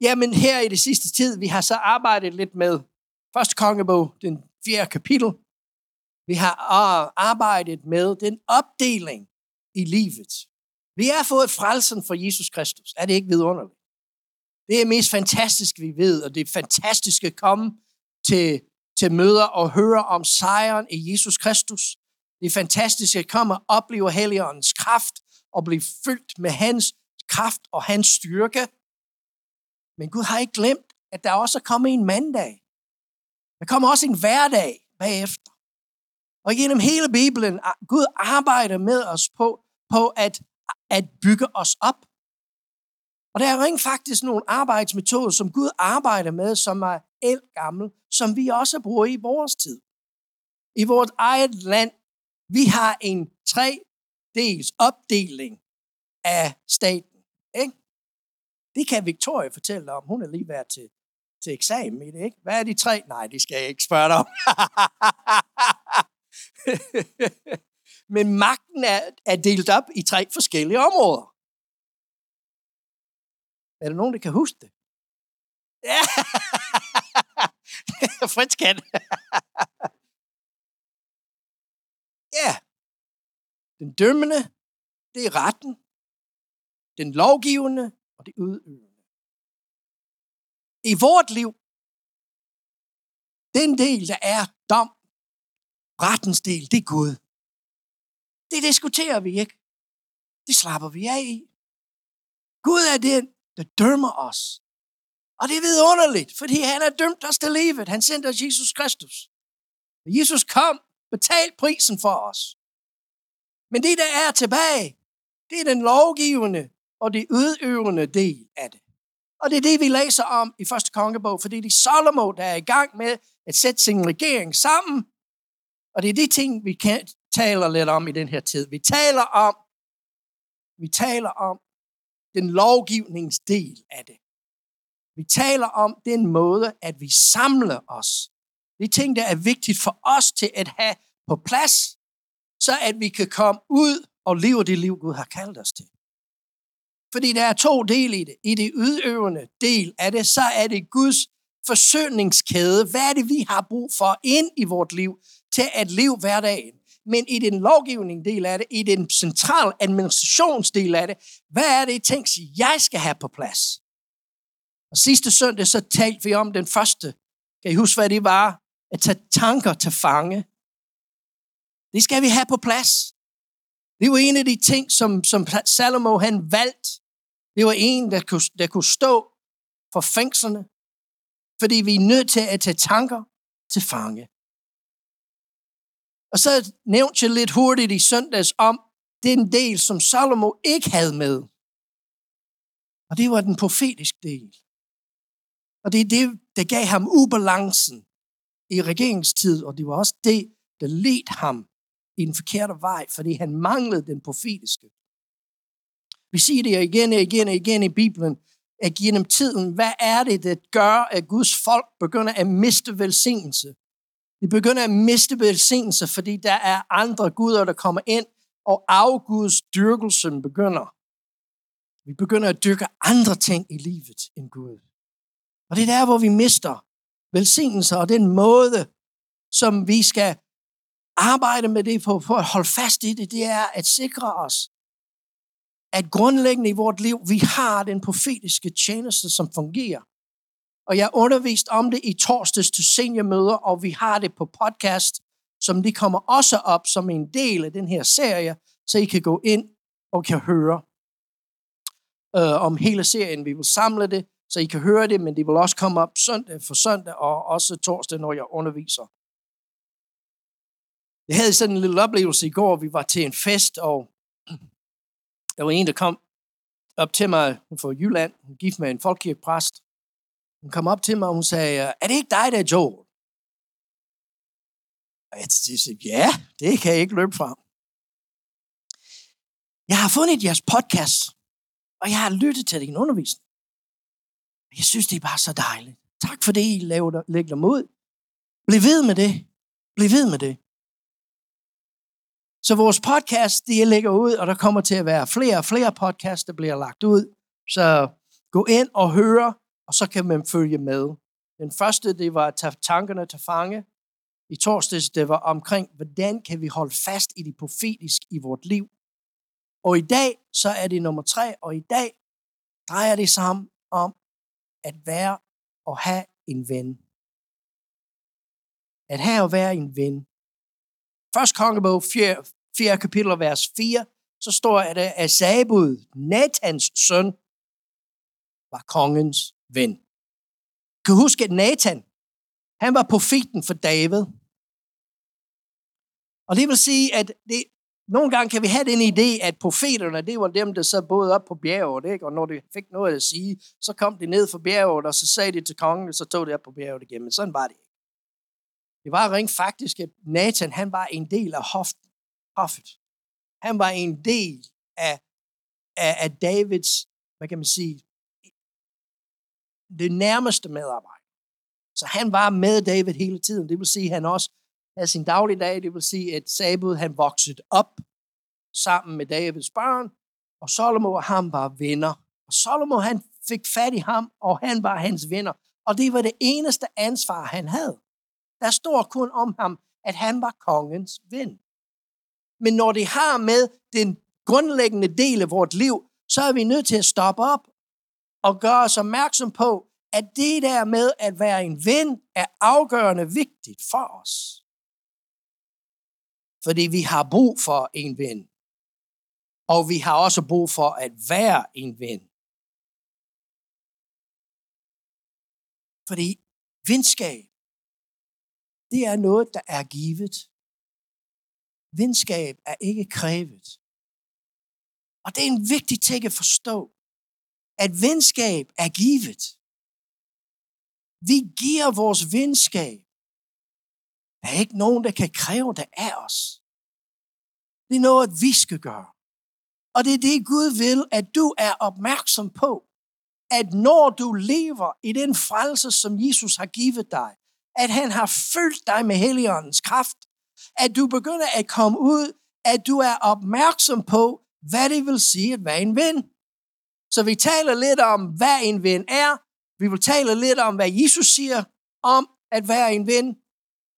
Jamen her i det sidste tid, vi har så arbejdet lidt med første kongebog, den fjerde kapitel. Vi har øh, arbejdet med den opdeling i livet. Vi har fået frelsen fra Jesus Kristus. Er det ikke vidunderligt? Det er mest fantastisk, vi ved, og det er fantastisk at komme til, til møder og høre om sejren i Jesus Kristus. Det er fantastisk at komme og opleve Helligåndens kraft og blive fyldt med hans kraft og hans styrke. Men Gud har ikke glemt, at der også er kommet en mandag. Der kommer også en hverdag bagefter. Og gennem hele Bibelen, Gud arbejder med os på, på at, at bygge os op. Og der er rent faktisk nogle arbejdsmetoder, som Gud arbejder med, som er el gammel, som vi også bruger i vores tid. I vores eget land, vi har en tre dels opdeling af staten. Ikke? Det kan Victoria fortælle om. Hun er lige været til, til eksamen i det. Ikke? Hvad er de tre? Nej, det skal jeg ikke spørge dig om. Men magten er, er delt op i tre forskellige områder. Er der nogen, der kan huske det? Ja, Fritz kan. ja, den dømmende, det er retten. Den lovgivende og det udøvende. I vort liv, den del, der er dom, rettens del, det er Gud. Det diskuterer vi ikke. Det slapper vi af i. Gud er den, der dømmer os. Og det er vidunderligt, fordi han har dømt os til livet. Han sendte os Jesus Kristus. Jesus kom, betalte prisen for os. Men det, der er tilbage, det er den lovgivende og det udøvende del af det. Og det er det, vi læser om i første kongebog, fordi det er Salomo, der er i gang med at sætte sin regering sammen. Og det er de ting, vi kan, taler lidt om i den her tid. Vi taler om, vi taler om den lovgivningsdel af det. Vi taler om den måde, at vi samler os. Det er ting, der er vigtigt for os til at have på plads, så at vi kan komme ud og leve det liv, Gud har kaldt os til. Fordi der er to dele i det. I det udøvende del af det, så er det Guds forsøgningskæde. Hvad er det, vi har brug for ind i vort liv til at leve hverdagen? Men i den lovgivning del af det, i den central administrationsdel af det, hvad er det, I tænker, jeg skal have på plads? Og sidste søndag, så talte vi om den første. Kan I huske, hvad det var? At tage tanker til fange. Det skal vi have på plads. Det var en af de ting, som, som Salomo han valgte. Det var en, der kunne, der kunne stå for fængslerne. Fordi vi er nødt til at tage tanker til fange. Og så nævnte jeg lidt hurtigt i søndags om den del, som Salomo ikke havde med. Og det var den profetiske del. Og det er det, der gav ham ubalancen i regeringstid, og det var også det, der ledte ham i den forkerte vej, fordi han manglede den profetiske. Vi siger det igen og igen og igen i Bibelen, at gennem tiden, hvad er det, der gør, at Guds folk begynder at miste velsignelse? De begynder at miste velsignelse, fordi der er andre guder, der kommer ind, og afguds dyrkelsen begynder. Vi begynder at dyrke andre ting i livet end Gud. Og det er der, hvor vi mister velsignelse, og den måde, som vi skal arbejde med det på, for at holde fast i det, det er at sikre os, at grundlæggende i vort liv, vi har den profetiske tjeneste, som fungerer. Og jeg undervist om det i torsdags til seniormøder, og vi har det på podcast, som det kommer også op som en del af den her serie, så I kan gå ind og kan høre øh, om hele serien. Vi vil samle det, så I kan høre det, men det vil også komme op søndag for søndag, og også torsdag, når jeg underviser. Jeg havde sådan en lille oplevelse i går. Vi var til en fest, og der var en, der kom op til mig fra Jylland. Hun gift med en folkekirkepræst. Hun kom op til mig, og hun sagde, er det ikke dig, der er Joel? Og jeg sagde, ja, det kan jeg ikke løbe fra. Jeg har fundet jeres podcast, og jeg har lyttet til din undervisning. Jeg synes, det er bare så dejligt. Tak for det, I lægger mod. Bliv ved med det. Bliv ved med det. Så vores podcast, de lægger ud, og der kommer til at være flere og flere podcasts, der bliver lagt ud. Så gå ind og hør og så kan man følge med. Den første, det var at tage tankerne til fange. I torsdags, det var omkring, hvordan kan vi holde fast i det profetiske i vort liv. Og i dag, så er det nummer tre, og i dag drejer det sammen om at være og have en ven. At have og være en ven. Først kongebog, 4, 4 kapitel, vers 4, så står der, at øh, Sabud, Natans søn, var kongens ven. Kan du huske, at Nathan, han var profeten for David. Og det vil sige, at det, nogle gange kan vi have den idé, at profeterne, det var dem, der så boede op på bjerget, ikke? og når de fik noget at sige, så kom de ned fra bjerget, og så sagde de til kongen, og så tog de op på bjerget igen. Men sådan var det ikke. Det var rent faktisk, at Nathan, han var en del af hoffet. Han var en del af, af, af Davids, hvad kan man sige, det nærmeste medarbejder. Så han var med David hele tiden. Det vil sige, at han også havde sin dagligdag. Det vil sige, at Sabud han voksede op sammen med Davids børn, og Salomo og ham var venner. Og Salomo han fik fat i ham, og han var hans venner. Og det var det eneste ansvar, han havde. Der står kun om ham, at han var kongens ven. Men når det har med den grundlæggende del af vort liv, så er vi nødt til at stoppe op og gøre os opmærksom på, at det der med at være en ven er afgørende vigtigt for os. Fordi vi har brug for en ven. Og vi har også brug for at være en ven. Fordi venskab, det er noget, der er givet. Venskab er ikke krævet. Og det er en vigtig ting at forstå, at venskab er givet. Vi giver vores venskab. Der er ikke nogen, der kan kræve det af os. Det er noget, vi skal gøre. Og det er det, Gud vil, at du er opmærksom på, at når du lever i den frelse, som Jesus har givet dig, at han har fyldt dig med Helligåndens kraft, at du begynder at komme ud, at du er opmærksom på, hvad det vil sige at være en ven. Så vi taler lidt om, hvad en ven er. Vi vil tale lidt om, hvad Jesus siger om at være en ven.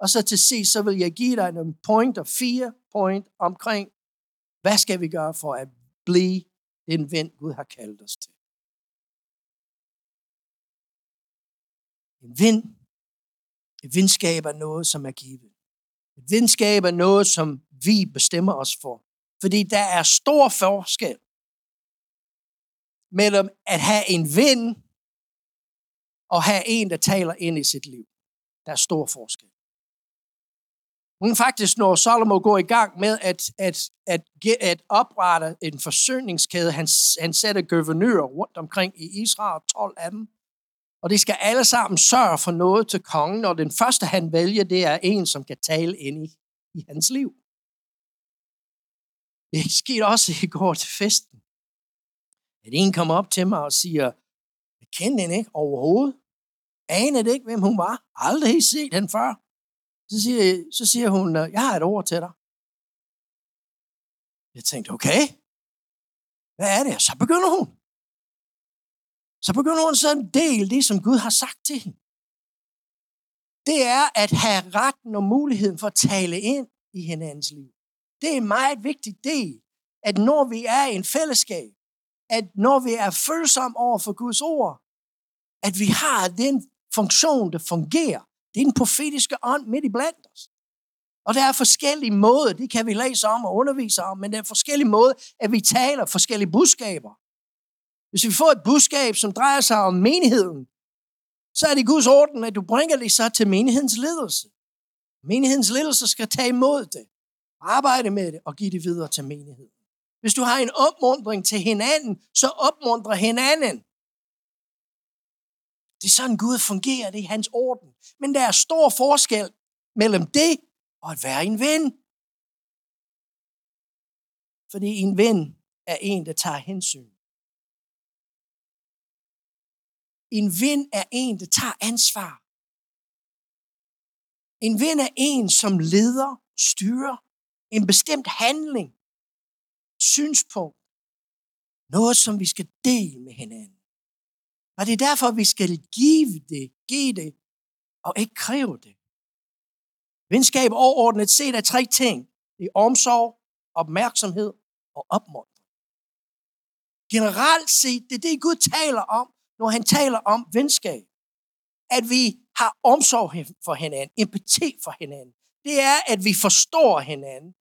Og så til sidst, så vil jeg give dig en point og fire point omkring, hvad skal vi gøre for at blive den ven, Gud har kaldt os til. En ven, et venskab er noget, som er givet. Et venskab er noget, som vi bestemmer os for. Fordi der er stor forskel mellem at have en ven og have en, der taler ind i sit liv. Der er stor forskel. Men faktisk, når Salomo går i gang med at, at, at, at oprette en forsyningskæde, han, han sætter guvernører rundt omkring i Israel, 12 af dem, og de skal alle sammen sørge for noget til kongen, og den første, han vælger, det er en, som kan tale ind i, i hans liv. Det skete også i går til festen. At en kom op til mig og siger, jeg kendte hende ikke overhovedet. Anede ikke, hvem hun var. Aldrig set hende før. Så siger, så siger hun, øh, jeg har et ord til dig. Jeg tænkte, okay. Hvad er det? Så begynder hun så begynder hun så en del det, som Gud har sagt til hende. Det er at have retten og muligheden for at tale ind i hinandens liv. Det er en meget vigtig del, at når vi er i en fællesskab, at når vi er følsomme over for Guds ord, at vi har den funktion, der fungerer. Det er den profetiske ånd midt i blandt os. Og der er forskellige måder, det kan vi læse om og undervise om, men der er forskellige måder, at vi taler forskellige budskaber. Hvis vi får et budskab, som drejer sig om menigheden, så er det Guds orden, at du bringer det så til menighedens ledelse. Menighedens ledelse skal tage imod det, arbejde med det og give det videre til menigheden. Hvis du har en opmundring til hinanden, så opmuntre hinanden. Det er sådan Gud fungerer, det er hans orden. Men der er stor forskel mellem det og at være en ven. Fordi en ven er en, der tager hensyn. En ven er en, der tager ansvar. En ven er en, som leder, styrer en bestemt handling, synspunkt, noget, som vi skal dele med hinanden. Og det er derfor, vi skal give det, give det, og ikke kræve det. Venskab overordnet set er tre ting. Det er omsorg, opmærksomhed og opmuntring. Generelt set, det er det, Gud taler om, når han taler om venskab. At vi har omsorg for hinanden, empati for hinanden. Det er, at vi forstår hinanden.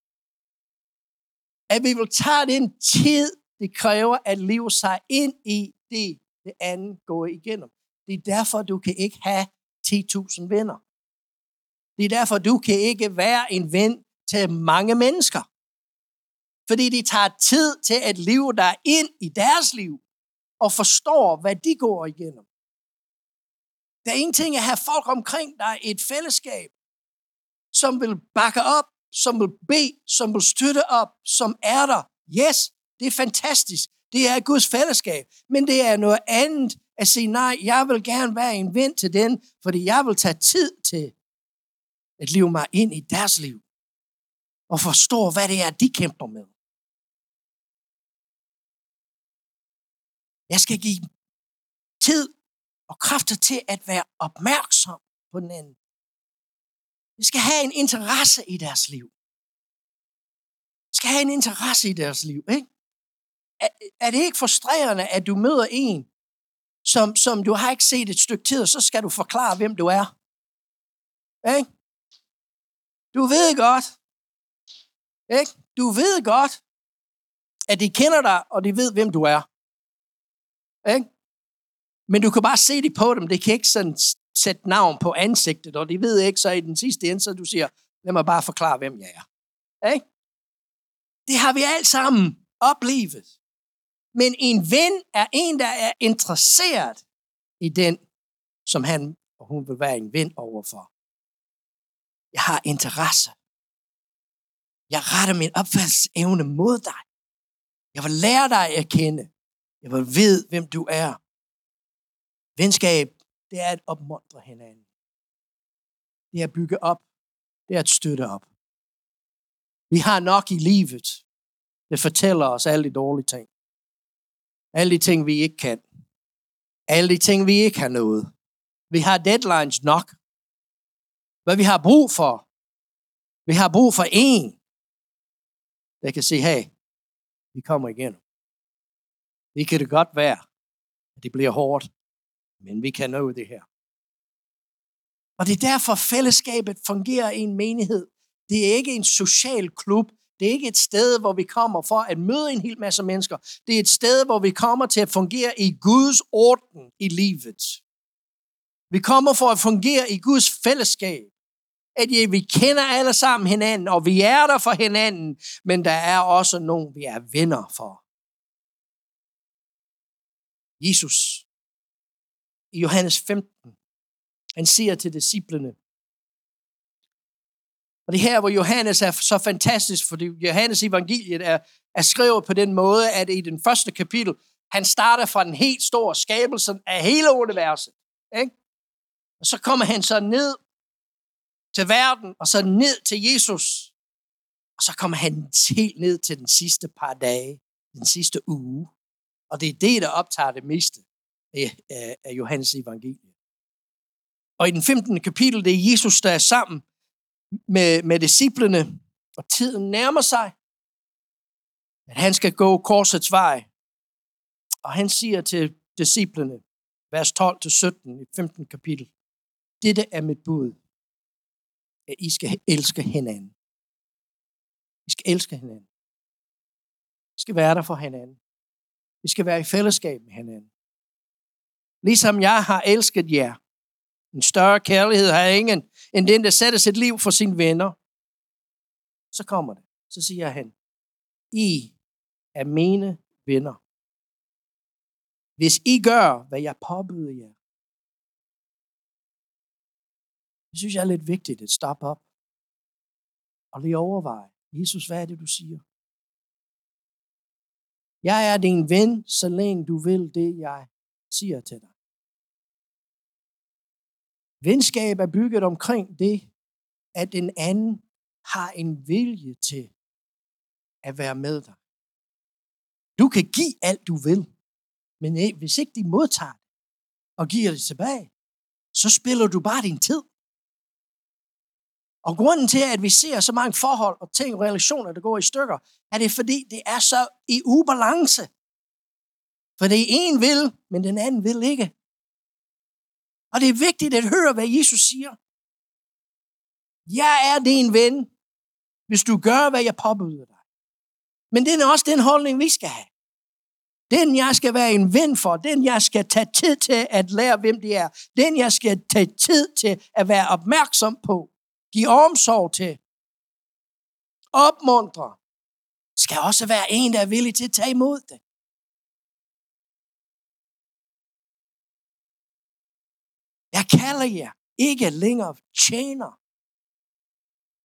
At vi vil tage den tid, det kræver at leve sig ind i det, det andet går igennem. Det er derfor, du kan ikke have 10.000 venner. Det er derfor, du kan ikke være en ven til mange mennesker. Fordi det tager tid til at leve dig ind i deres liv og forstår, hvad de går igennem. Der er ingenting at have folk omkring dig i et fællesskab, som vil bakke op, som vil bede, som vil støtte op, som er der. Yes, det er fantastisk. Det er Guds fællesskab. Men det er noget andet at sige, nej, jeg vil gerne være en ven til den, fordi jeg vil tage tid til at leve mig ind i deres liv og forstå, hvad det er, de kæmper med. Jeg skal give tid og kræfter til at være opmærksom på den anden. Vi skal have en interesse i deres liv. Vi skal have en interesse i deres liv. Ikke? Er, er det ikke frustrerende, at du møder en, som, som du har ikke set et stykke tid, og så skal du forklare, hvem du er? Ikke? Du ved godt, ikke? Du ved godt, at de kender dig, og de ved, hvem du er. Ikke? Men du kan bare se det på dem. Det kan ikke sådan sætte navn på ansigtet, og de ved ikke, så i den sidste ende, så du siger, lad mig bare forklare, hvem jeg er. Ikke? Det har vi alt sammen oplevet. Men en ven er en, der er interesseret i den, som han og hun vil være en ven overfor. Jeg har interesse. Jeg retter min opfattelsesevne mod dig. Jeg vil lære dig at kende. Jeg vil vide, hvem du er. Venskab, det er at opmuntre hinanden. Det er at bygge op. Det er at støtte op. Vi har nok i livet. Det fortæller os alle de dårlige ting. Alle de ting, vi ikke kan. Alle de ting, vi ikke har nået. Vi har deadlines nok. Hvad vi har brug for. Vi har brug for en, der kan sige, hey, vi kommer igen. Det kan det godt være, at det bliver hårdt, men vi kan nå det her. Og det er derfor, fællesskabet fungerer i en menighed. Det er ikke en social klub. Det er ikke et sted, hvor vi kommer for at møde en hel masse mennesker. Det er et sted, hvor vi kommer til at fungere i Guds orden i livet. Vi kommer for at fungere i Guds fællesskab at ja, vi kender alle sammen hinanden, og vi er der for hinanden, men der er også nogen, vi er venner for. Jesus i Johannes 15, han siger til disciplene, og det her, hvor Johannes er så fantastisk, fordi Johannes evangeliet er, er skrevet på den måde, at i den første kapitel, han starter fra den helt store skabelse af hele universet. Ikke? Og så kommer han så ned til verden, og så ned til Jesus. Og så kommer han helt ned til den sidste par dage, den sidste uge. Og det er det, der optager det meste af, Johannes evangelie. Og i den 15. kapitel, det er Jesus, der er sammen med, med disciplene, og tiden nærmer sig, at han skal gå korsets vej. Og han siger til disciplene, vers 12-17 i 15. kapitel, dette er mit bud at I skal elske hinanden. I skal elske hinanden. I skal være der for hinanden. Vi skal være i fællesskab med hinanden. Ligesom jeg har elsket jer. En større kærlighed har ingen, end den, der sætter sit liv for sine venner. Så kommer det. Så siger han, I er mine venner. Hvis I gør, hvad jeg påbyder jer. Det synes jeg er lidt vigtigt at stoppe op og lige overveje. Jesus, hvad er det, du siger? Jeg er din ven, så længe du vil det, jeg siger til dig. Venskab er bygget omkring det, at den anden har en vilje til at være med dig. Du kan give alt, du vil, men eh, hvis ikke de modtager det, og giver det tilbage, så spiller du bare din tid. Og grunden til, at vi ser så mange forhold og ting og relationer, der går i stykker, er det fordi, det er så i ubalance. For det en vil, men den anden vil ikke. Og det er vigtigt at høre, hvad Jesus siger. Jeg er din ven, hvis du gør, hvad jeg påbyder dig. Men det er også den holdning, vi skal have. Den, jeg skal være en ven for. Den, jeg skal tage tid til at lære, hvem det er. Den, jeg skal tage tid til at være opmærksom på give omsorg til. Opmuntre. Skal også være en, der er villig til at tage imod det. Jeg kalder jer ikke længere tjener.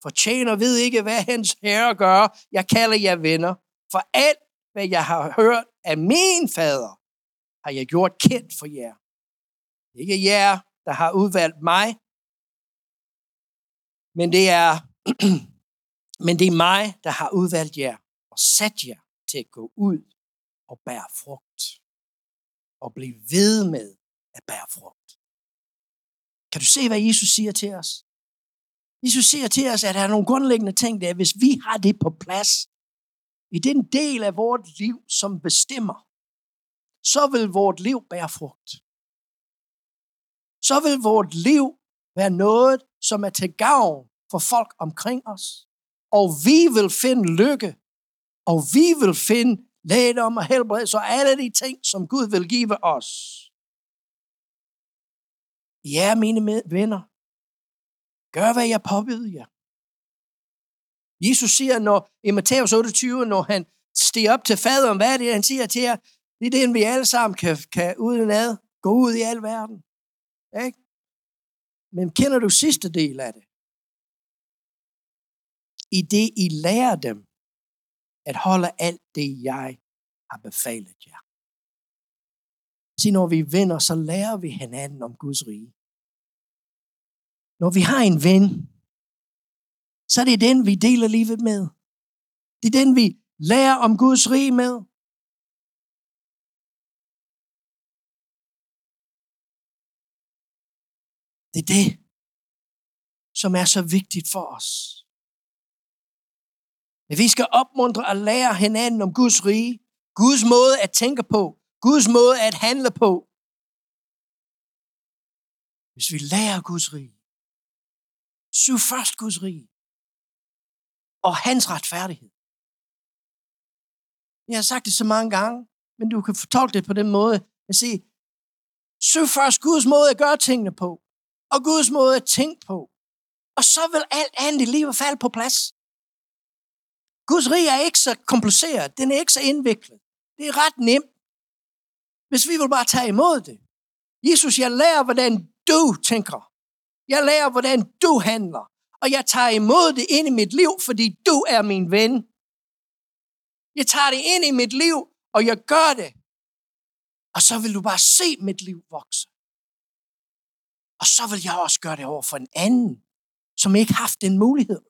For tjener ved ikke, hvad hans herre gør. Jeg kalder jer venner. For alt, hvad jeg har hørt af min fader, har jeg gjort kendt for jer. Det er ikke jer, der har udvalgt mig, men det er, men det er mig, der har udvalgt jer og sat jer til at gå ud og bære frugt. Og blive ved med at bære frugt. Kan du se, hvad Jesus siger til os? Jesus siger til os, at der er nogle grundlæggende ting, der hvis vi har det på plads, i den del af vores liv, som bestemmer, så vil vores liv bære frugt. Så vil vores liv være noget, som er til gavn for folk omkring os. Og vi vil finde lykke, og vi vil finde lægedom og helbred, så alle de ting, som Gud vil give os. Ja, mine venner, gør hvad jeg påbyder jer. Jesus siger når, i Matthæus 28, når han stiger op til faderen, hvad er det, han siger til jer? Det er det, vi alle sammen kan, kan uden ad gå ud i al verden. Ikke? Men kender du sidste del af det? I det, I lærer dem at holde alt det, jeg har befalet jer. Så når vi vinder, så lærer vi hinanden om Guds rige. Når vi har en ven, så er det den, vi deler livet med. Det er den, vi lærer om Guds rige med. Det er det, som er så vigtigt for os. At vi skal opmuntre og lære hinanden om Guds rige, Guds måde at tænke på, Guds måde at handle på. Hvis vi lærer Guds rige, søg først Guds rige, og hans retfærdighed. Jeg har sagt det så mange gange, men du kan fortolke det på den måde at sige, søg først Guds måde at gøre tingene på, og Guds måde at tænke på, og så vil alt andet i livet falde på plads. Guds rige er ikke så kompliceret, den er ikke så indviklet. Det er ret nemt, hvis vi vil bare tage imod det. Jesus, jeg lærer, hvordan du tænker. Jeg lærer, hvordan du handler og jeg tager imod det ind i mit liv, fordi du er min ven. Jeg tager det ind i mit liv, og jeg gør det. Og så vil du bare se mit liv vokse. Og så vil jeg også gøre det over for en anden, som ikke har haft den mulighed.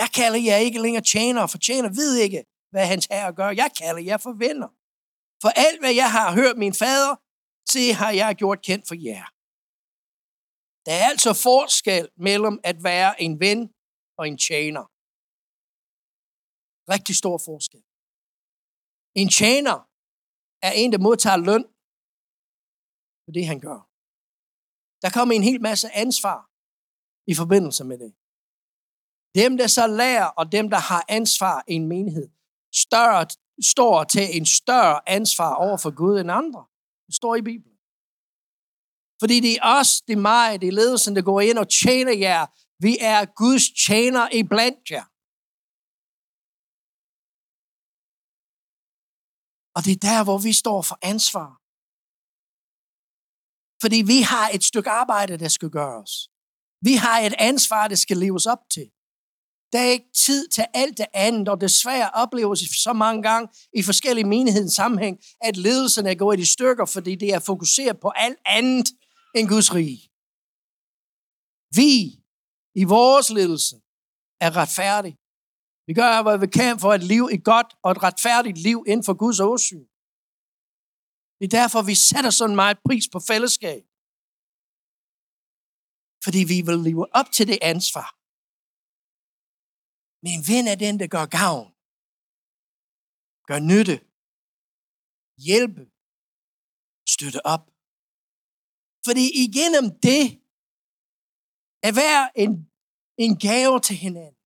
Jeg kalder jer ikke længere tjener, for tjener ved ikke, hvad hans herre gør. Jeg kalder jer for venner. For alt, hvad jeg har hørt min fader, det har jeg gjort kendt for jer. Der er altså forskel mellem at være en ven og en tjener. Rigtig stor forskel. En tjener er en, der modtager løn for det, han gør. Der kommer en hel masse ansvar i forbindelse med det. Dem, der så lærer, og dem, der har ansvar i en menighed, større, står til en større ansvar over for Gud end andre. Det står i Bibelen. Fordi det er os, det er mig, det er ledelsen, der går ind og tjener jer. Vi er Guds tjener i blandt jer. Og det er der, hvor vi står for ansvar. Fordi vi har et stykke arbejde, der skal gøres. Vi har et ansvar, der skal leves op til. Der er ikke tid til alt det andet, og desværre opleves så mange gange i forskellige menighedens sammenhæng, at ledelsen er gået i stykker, fordi det er fokuseret på alt andet, end Guds rige. Vi i vores ledelse er retfærdige. Vi gør, hvad vi kan for et liv, et godt og et retfærdigt liv inden for Guds åsyn. Det er derfor, vi sætter sådan meget pris på fællesskab. Fordi vi vil leve op til det ansvar. Men ven er den, der gør gavn. Gør nytte. Hjælpe. Støtte op. Fordi igennem det, at være en, en gave til hinanden.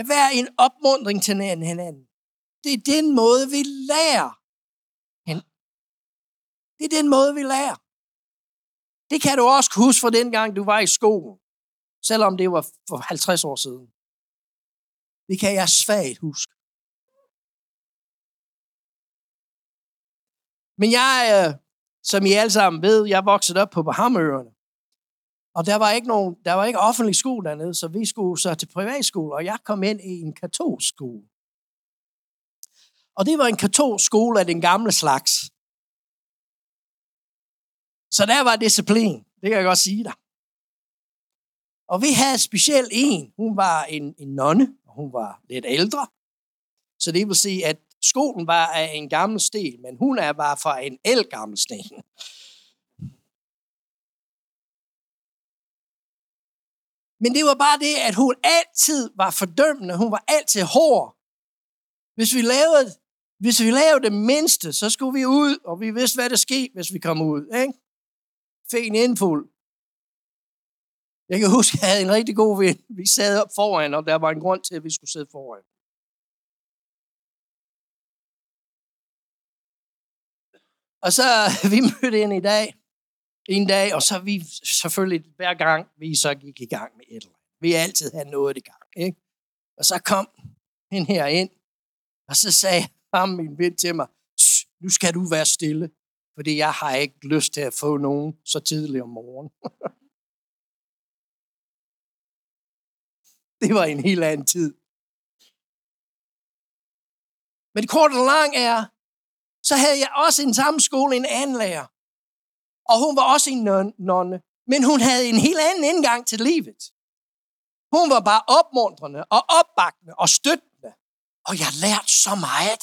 At være en opmundring til hinanden. Det er den måde, vi lærer. Det er den måde, vi lærer. Det kan du også huske fra den gang, du var i skolen. Selvom det var for 50 år siden. Det kan jeg svagt huske. Men jeg, øh, som I alle sammen ved, jeg voksede op på Bahamøerne. Og der var ikke nogen, der var ikke offentlig skole dernede, så vi skulle så til privatskole, og jeg kom ind i en katolsk skole. Og det var en katolsk skole af den gamle slags. Så der var disciplin, det kan jeg godt sige dig. Og vi havde specielt en, hun var en, en nonne, og hun var lidt ældre. Så det vil sige, at skolen var af en gammel sten, men hun er bare fra en elgammel sten. Men det var bare det, at hun altid var fordømmende. Hun var altid hård. Hvis vi lavede, hvis vi lavede det mindste, så skulle vi ud, og vi vidste, hvad der skete, hvis vi kom ud. Ikke? Fik en indfuld. Jeg kan huske, at jeg havde en rigtig god ven. Vi sad op foran, og der var en grund til, at vi skulle sidde foran. Og så vi mødte ind i dag, en dag, og så vi selvfølgelig hver gang, vi så gik i gang med et eller andet. Vi altid havde noget i gang, ikke? Og så kom hende her ind, og så sagde ham, min ven, til mig, nu skal du være stille, fordi jeg har ikke lyst til at få nogen så tidligt om morgenen. det var en helt anden tid. Men det kort og lang er, så havde jeg også en samme skole, en anden lærer. Og hun var også en nonne. Men hun havde en helt anden indgang til livet. Hun var bare opmuntrende og opbakkende og støttende. Og jeg lærte så meget.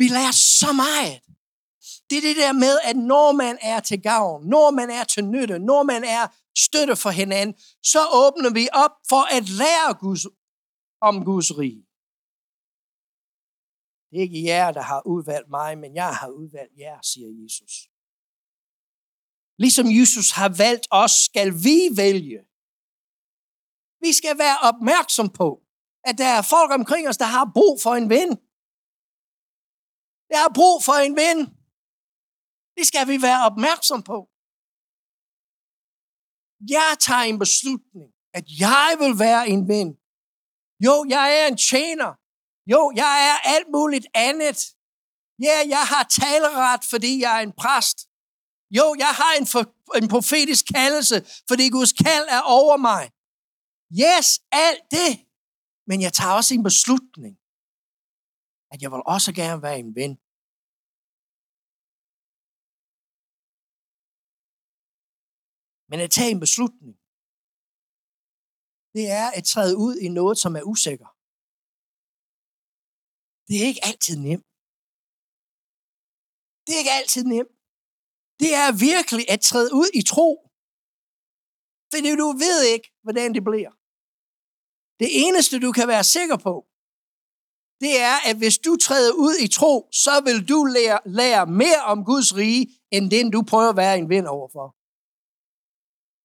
Vi lærte så meget. Det er det der med, at når man er til gavn, når man er til nytte, når man er støtte for hinanden, så åbner vi op for at lære Guds, om Guds rige. Det er ikke jer, der har udvalgt mig, men jeg har udvalgt jer, siger Jesus. Ligesom Jesus har valgt os, skal vi vælge. Vi skal være opmærksom på, at der er folk omkring os, der har brug for en ven. Der har brug for en ven. Det skal vi være opmærksom på. Jeg tager en beslutning, at jeg vil være en ven. Jo, jeg er en tjener. Jo, jeg er alt muligt andet. Ja, jeg har taleret, fordi jeg er en præst. Jo, jeg har en, for, en profetisk kaldelse, fordi Guds kald er over mig. Yes, alt det. Men jeg tager også en beslutning, at jeg vil også gerne være en ven. Men at tage en beslutning, det er at træde ud i noget, som er usikker. Det er ikke altid nemt. Det er ikke altid nemt det er virkelig at træde ud i tro. Fordi du ved ikke, hvordan det bliver. Det eneste, du kan være sikker på, det er, at hvis du træder ud i tro, så vil du lære, lære mere om Guds rige, end den du prøver at være en ven overfor.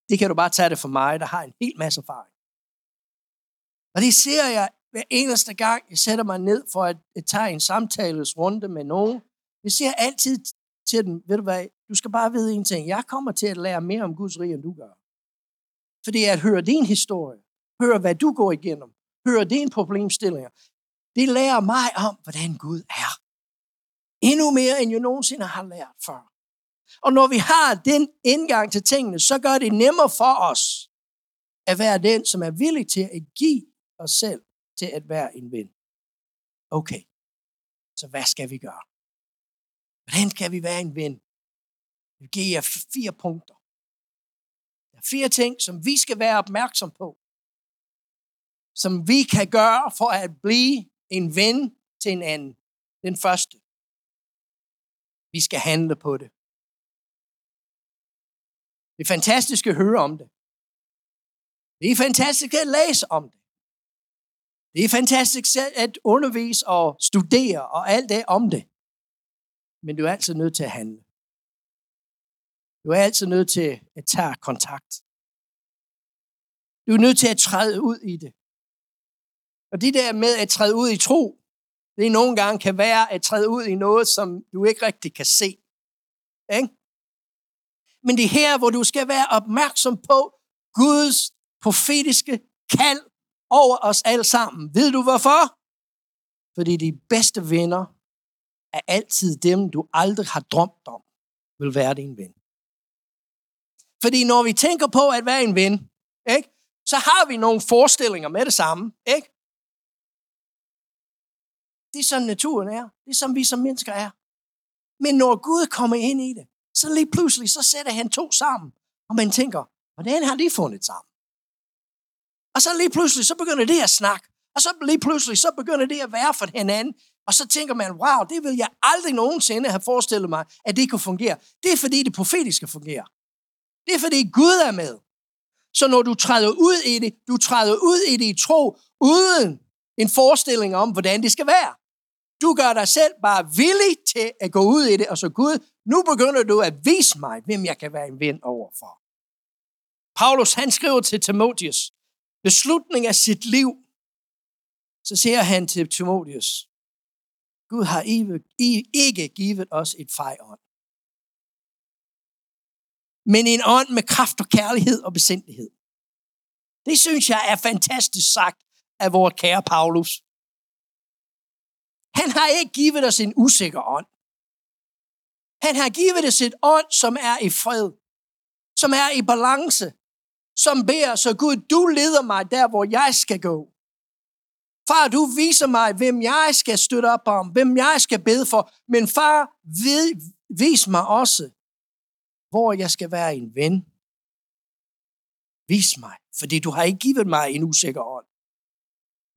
Det kan du bare tage det for mig, der har en hel masse erfaring. Og det ser jeg hver eneste gang, jeg sætter mig ned for at, at tage en samtalesrunde med nogen. Jeg siger altid til dem, ved du hvad, du skal bare vide en ting. Jeg kommer til at lære mere om Guds rige, end du gør. For det er at høre din historie, høre hvad du går igennem, høre dine problemstillinger, det lærer mig om, hvordan Gud er. Endnu mere, end jeg nogensinde har lært før. Og når vi har den indgang til tingene, så gør det nemmere for os at være den, som er villig til at give os selv til at være en ven. Okay, så hvad skal vi gøre? Hvordan kan vi være en ven? Jeg vil give jer fire punkter. Der er fire ting, som vi skal være opmærksom på. Som vi kan gøre for at blive en ven til en anden. Den første. Vi skal handle på det. Det er fantastisk at høre om det. Det er fantastisk at læse om det. Det er fantastisk at undervise og studere og alt det om det. Men du er altid nødt til at handle. Du er altid nødt til at tage kontakt. Du er nødt til at træde ud i det. Og det der med at træde ud i tro, det nogle gange kan være at træde ud i noget, som du ikke rigtig kan se. Ikke? Men det er her, hvor du skal være opmærksom på Guds profetiske kald over os alle sammen. Ved du hvorfor? Fordi de bedste venner er altid dem, du aldrig har drømt om, vil være din ven. Fordi når vi tænker på at være en ven, ikke, så har vi nogle forestillinger med det samme. Ikke? Det er sådan naturen er. Det er som vi som mennesker er. Men når Gud kommer ind i det, så lige pludselig, så sætter han to sammen. Og man tænker, hvordan har de fundet sammen? Og så lige pludselig, så begynder det at snakke. Og så lige pludselig, så begynder det at være for hinanden. Og så tænker man, wow, det vil jeg aldrig nogensinde have forestillet mig, at det kunne fungere. Det er fordi det profetiske fungerer. Det er fordi Gud er med. Så når du træder ud i det, du træder ud i det i tro, uden en forestilling om, hvordan det skal være. Du gør dig selv bare villig til at gå ud i det, og så Gud, nu begynder du at vise mig, hvem jeg kan være en ven overfor. Paulus, han skriver til Timotheus, beslutning af sit liv, så siger han til Timotheus, Gud har ikke givet os et fejånd, men en ånd med kraft og kærlighed og besindighed. Det synes jeg er fantastisk sagt af vores kære Paulus. Han har ikke givet os en usikker ånd. Han har givet os et ånd, som er i fred, som er i balance, som beder, så Gud, du leder mig der, hvor jeg skal gå. Far, du viser mig, hvem jeg skal støtte op om, hvem jeg skal bede for. Men far, vis mig også, hvor jeg skal være en ven. Vis mig, fordi du har ikke givet mig en usikker ånd.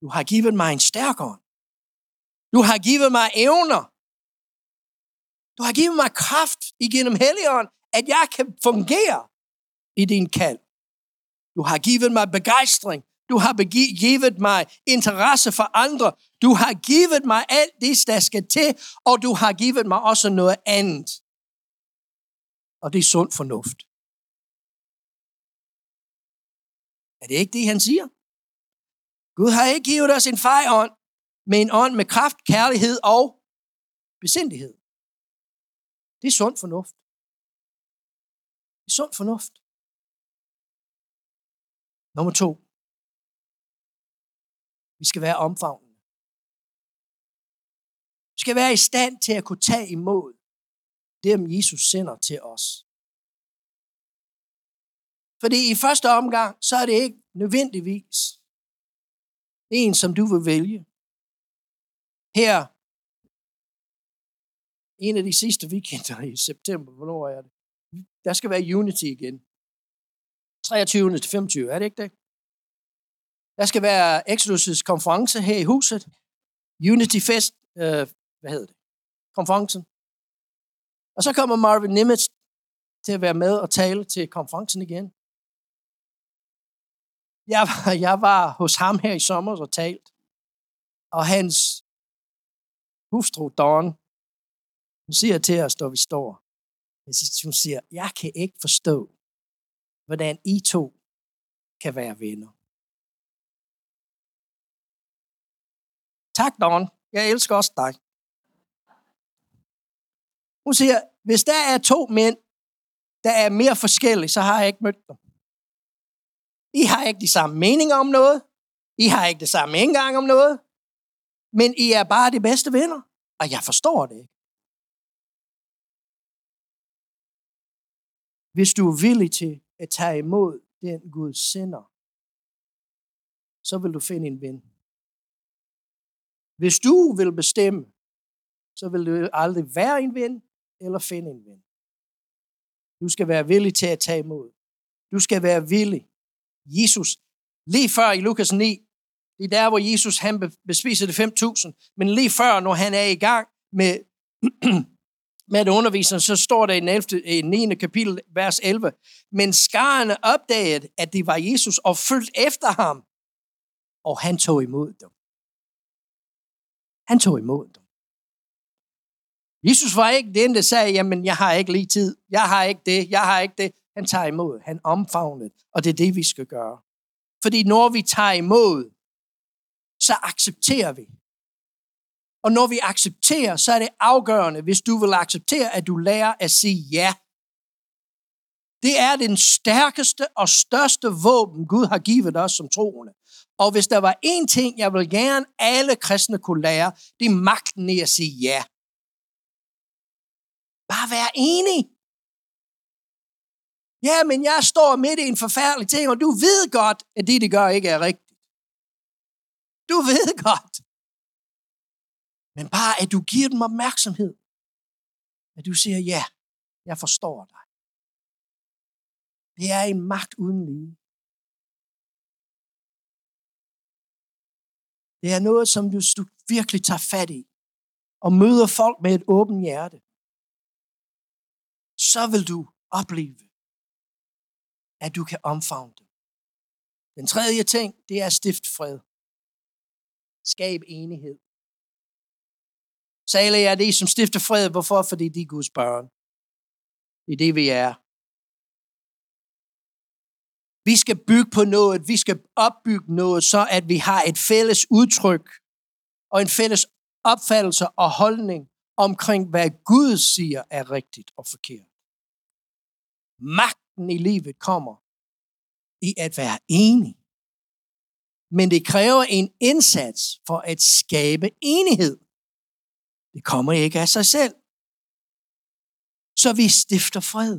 Du har givet mig en stærk ånd. Du har givet mig evner. Du har givet mig kraft igennem Helligånd, at jeg kan fungere i din kald. Du har givet mig begejstring. Du har givet mig interesse for andre. Du har givet mig alt det, der skal til, og du har givet mig også noget andet. Og det er sund fornuft. Er det ikke det, han siger? Gud har ikke givet os en fejånd, men en ånd med kraft, kærlighed og besindighed. Det er sund fornuft. Det er sund fornuft. Nummer to. Vi skal være omfavnende. Vi skal være i stand til at kunne tage imod dem, Jesus sender til os. Fordi i første omgang, så er det ikke nødvendigvis en, som du vil vælge. Her, en af de sidste weekender i september, hvornår er det? Der skal være Unity igen. 23. til 25, er det ikke det? Der skal være Exodus' konference her i huset. Unity Fest, øh, hvad hedder det? Konferencen. Og så kommer Marvin Nimitz til at være med og tale til konferencen igen. Jeg var, jeg var hos ham her i sommer og talt. Og hans hustru, Dawn, hun siger til os, når vi står. Hun siger, jeg kan ikke forstå, hvordan I to kan være venner. Tak, Dawn. Jeg elsker også dig. Hun siger, hvis der er to mænd, der er mere forskellige, så har jeg ikke mødt dem. I har ikke de samme meninger om noget. I har ikke det samme engang om noget. Men I er bare de bedste venner. Og jeg forstår det ikke. Hvis du er villig til at tage imod den Gud sender, så vil du finde en ven. Hvis du vil bestemme, så vil du aldrig være en ven eller finde en ven. Du skal være villig til at tage imod. Du skal være villig. Jesus, lige før i Lukas 9, det er der, hvor Jesus han bespiser det 5.000, men lige før, når han er i gang med, med underviseren, så står der i, 11, i 9. kapitel, vers 11, men skarne opdagede, at det var Jesus, og fulgte efter ham, og han tog imod dem. Han tog imod dem. Jesus var ikke den, der sagde, jamen, jeg har ikke lige tid, jeg har ikke det, jeg har ikke det. Han tager imod, han omfavnede, og det er det, vi skal gøre. Fordi når vi tager imod, så accepterer vi. Og når vi accepterer, så er det afgørende, hvis du vil acceptere, at du lærer at sige ja. Det er den stærkeste og største våben, Gud har givet os som troende. Og hvis der var én ting, jeg vil gerne alle kristne kunne lære, det er magten i at sige ja. Bare vær enig. Ja, men jeg står midt i en forfærdelig ting, og du ved godt, at det, de gør, ikke er rigtigt. Du ved godt. Men bare, at du giver dem opmærksomhed. At du siger, ja, jeg forstår dig. Det er en magt uden lige. Det er noget, som du, du virkelig tager fat i. Og møder folk med et åbent hjerte. Så vil du opleve, at du kan omfavne dem. Den tredje ting, det er stift fred. Skab enighed. Sale er I, som stifter fred. Hvorfor? Fordi de er Guds børn. Det er det, vi er. Vi skal bygge på noget. Vi skal opbygge noget, så at vi har et fælles udtryk og en fælles opfattelse og holdning omkring, hvad Gud siger er rigtigt og forkert. Magten i livet kommer i at være enig. Men det kræver en indsats for at skabe enighed. Det kommer ikke af sig selv. Så vi stifter fred.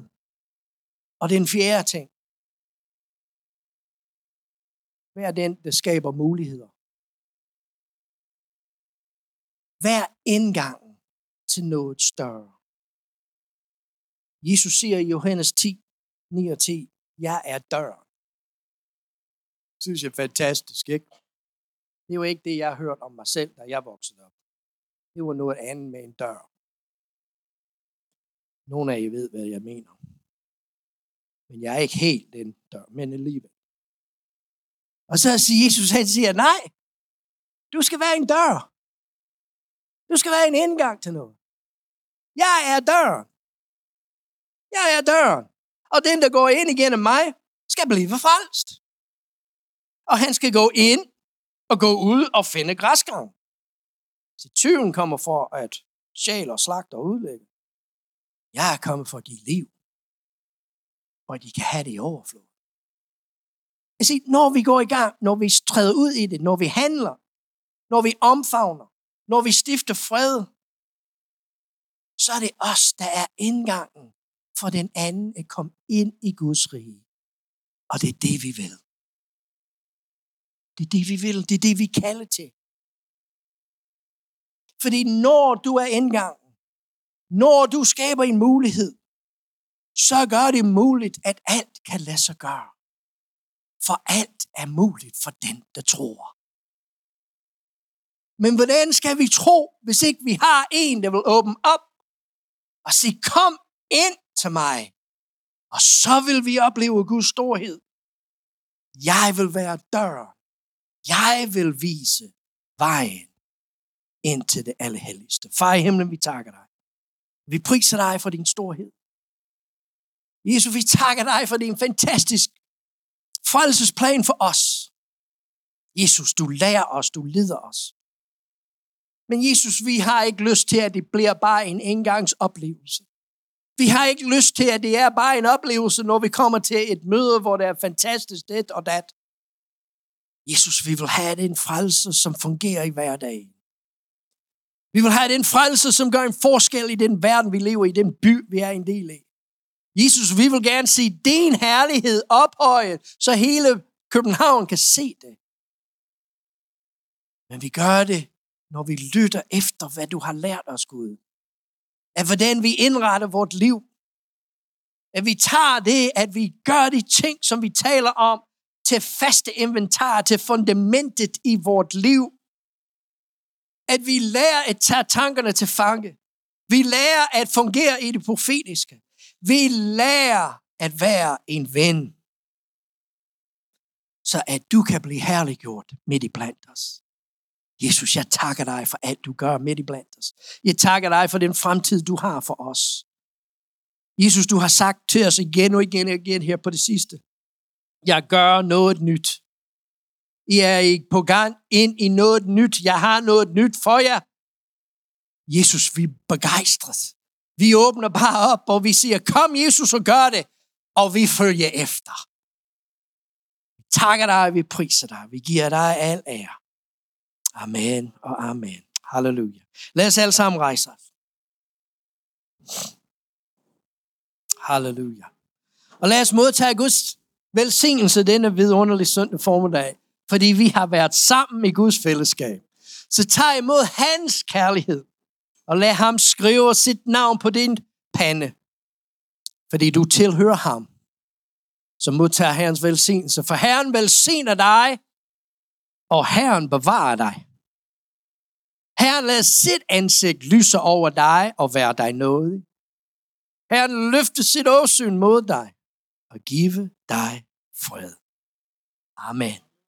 Og den fjerde ting. Vær den, der skaber muligheder? Vær indgangen til noget større. Jesus siger i Johannes 10, 9 og 10, jeg er døren. Det synes jeg er fantastisk, ikke? Det er jo ikke det, jeg har hørt om mig selv, da jeg voksede op. Det var noget andet med en dør. Nogle af jer ved, hvad jeg mener. Men jeg er ikke helt den dør, men alligevel. Og så siger Jesus, han siger, nej, du skal være en dør. Du skal være en indgang til noget. Jeg er døren. Jeg er døren. Og den, der går ind igennem mig, skal blive frelst. Og han skal gå ind og gå ud og finde græsgang. Så tyven kommer for at sjæle og slagte og udlægge. Jeg er kommet for at give liv. Og de kan have det i overflod. Jeg siger, når vi går i gang, når vi træder ud i det, når vi handler, når vi omfavner, når vi stifter fred, så er det os, der er indgangen for den anden at komme ind i Guds rige. Og det er det, vi vil. Det er det, vi vil. Det er det, vi kalder til. Fordi når du er indgangen, når du skaber en mulighed, så gør det muligt, at alt kan lade sig gøre. For alt er muligt for den, der tror. Men hvordan skal vi tro, hvis ikke vi har en, der vil åbne op og sige, kom ind til mig, og så vil vi opleve Guds storhed. Jeg vil være døren. Jeg vil vise vejen ind til det allerhelligste. Far i himlen, vi takker dig. Vi priser dig for din storhed. Jesus, vi takker dig for din fantastisk frelsesplan for os. Jesus, du lærer os, du leder os. Men Jesus, vi har ikke lyst til, at det bliver bare en engangsoplevelse. Vi har ikke lyst til, at det er bare en oplevelse, når vi kommer til et møde, hvor det er fantastisk det og dat. Jesus, vi vil have en frelse, som fungerer i hverdagen. Vi vil have den frelse, som gør en forskel i den verden, vi lever i, den by, vi er en del af. Jesus, vi vil gerne se din herlighed ophøjet, så hele København kan se det. Men vi gør det, når vi lytter efter, hvad du har lært os, Gud. At hvordan vi indretter vort liv. At vi tager det, at vi gør de ting, som vi taler om, til faste inventar, til fundamentet i vort liv at vi lærer at tage tankerne til fange. Vi lærer at fungere i det profetiske. Vi lærer at være en ven. Så at du kan blive herliggjort midt i blandt os. Jesus, jeg takker dig for alt, du gør midt i blandt os. Jeg takker dig for den fremtid, du har for os. Jesus, du har sagt til os igen og igen og igen her på det sidste. Jeg gør noget nyt. I er ikke på gang ind i noget nyt. Jeg har noget nyt for jer. Jesus, vi er begejstret. Vi åbner bare op, og vi siger, kom Jesus og gør det, og vi følger efter. Vi takker dig, vi priser dig, vi giver dig al ære. Amen og amen. Halleluja. Lad os alle sammen rejse os. Halleluja. Og lad os modtage Guds velsignelse denne vidunderlige søndag formiddag, fordi vi har været sammen i Guds fællesskab. Så tag imod hans kærlighed, og lad ham skrive sit navn på din pande, fordi du tilhører ham. som modtager Herrens velsignelse, for Herren velsigner dig, og Herren bevarer dig. Herren lader sit ansigt lyse over dig og være dig nådig. Herren løfter sit åsyn mod dig og give dig fred. Amen.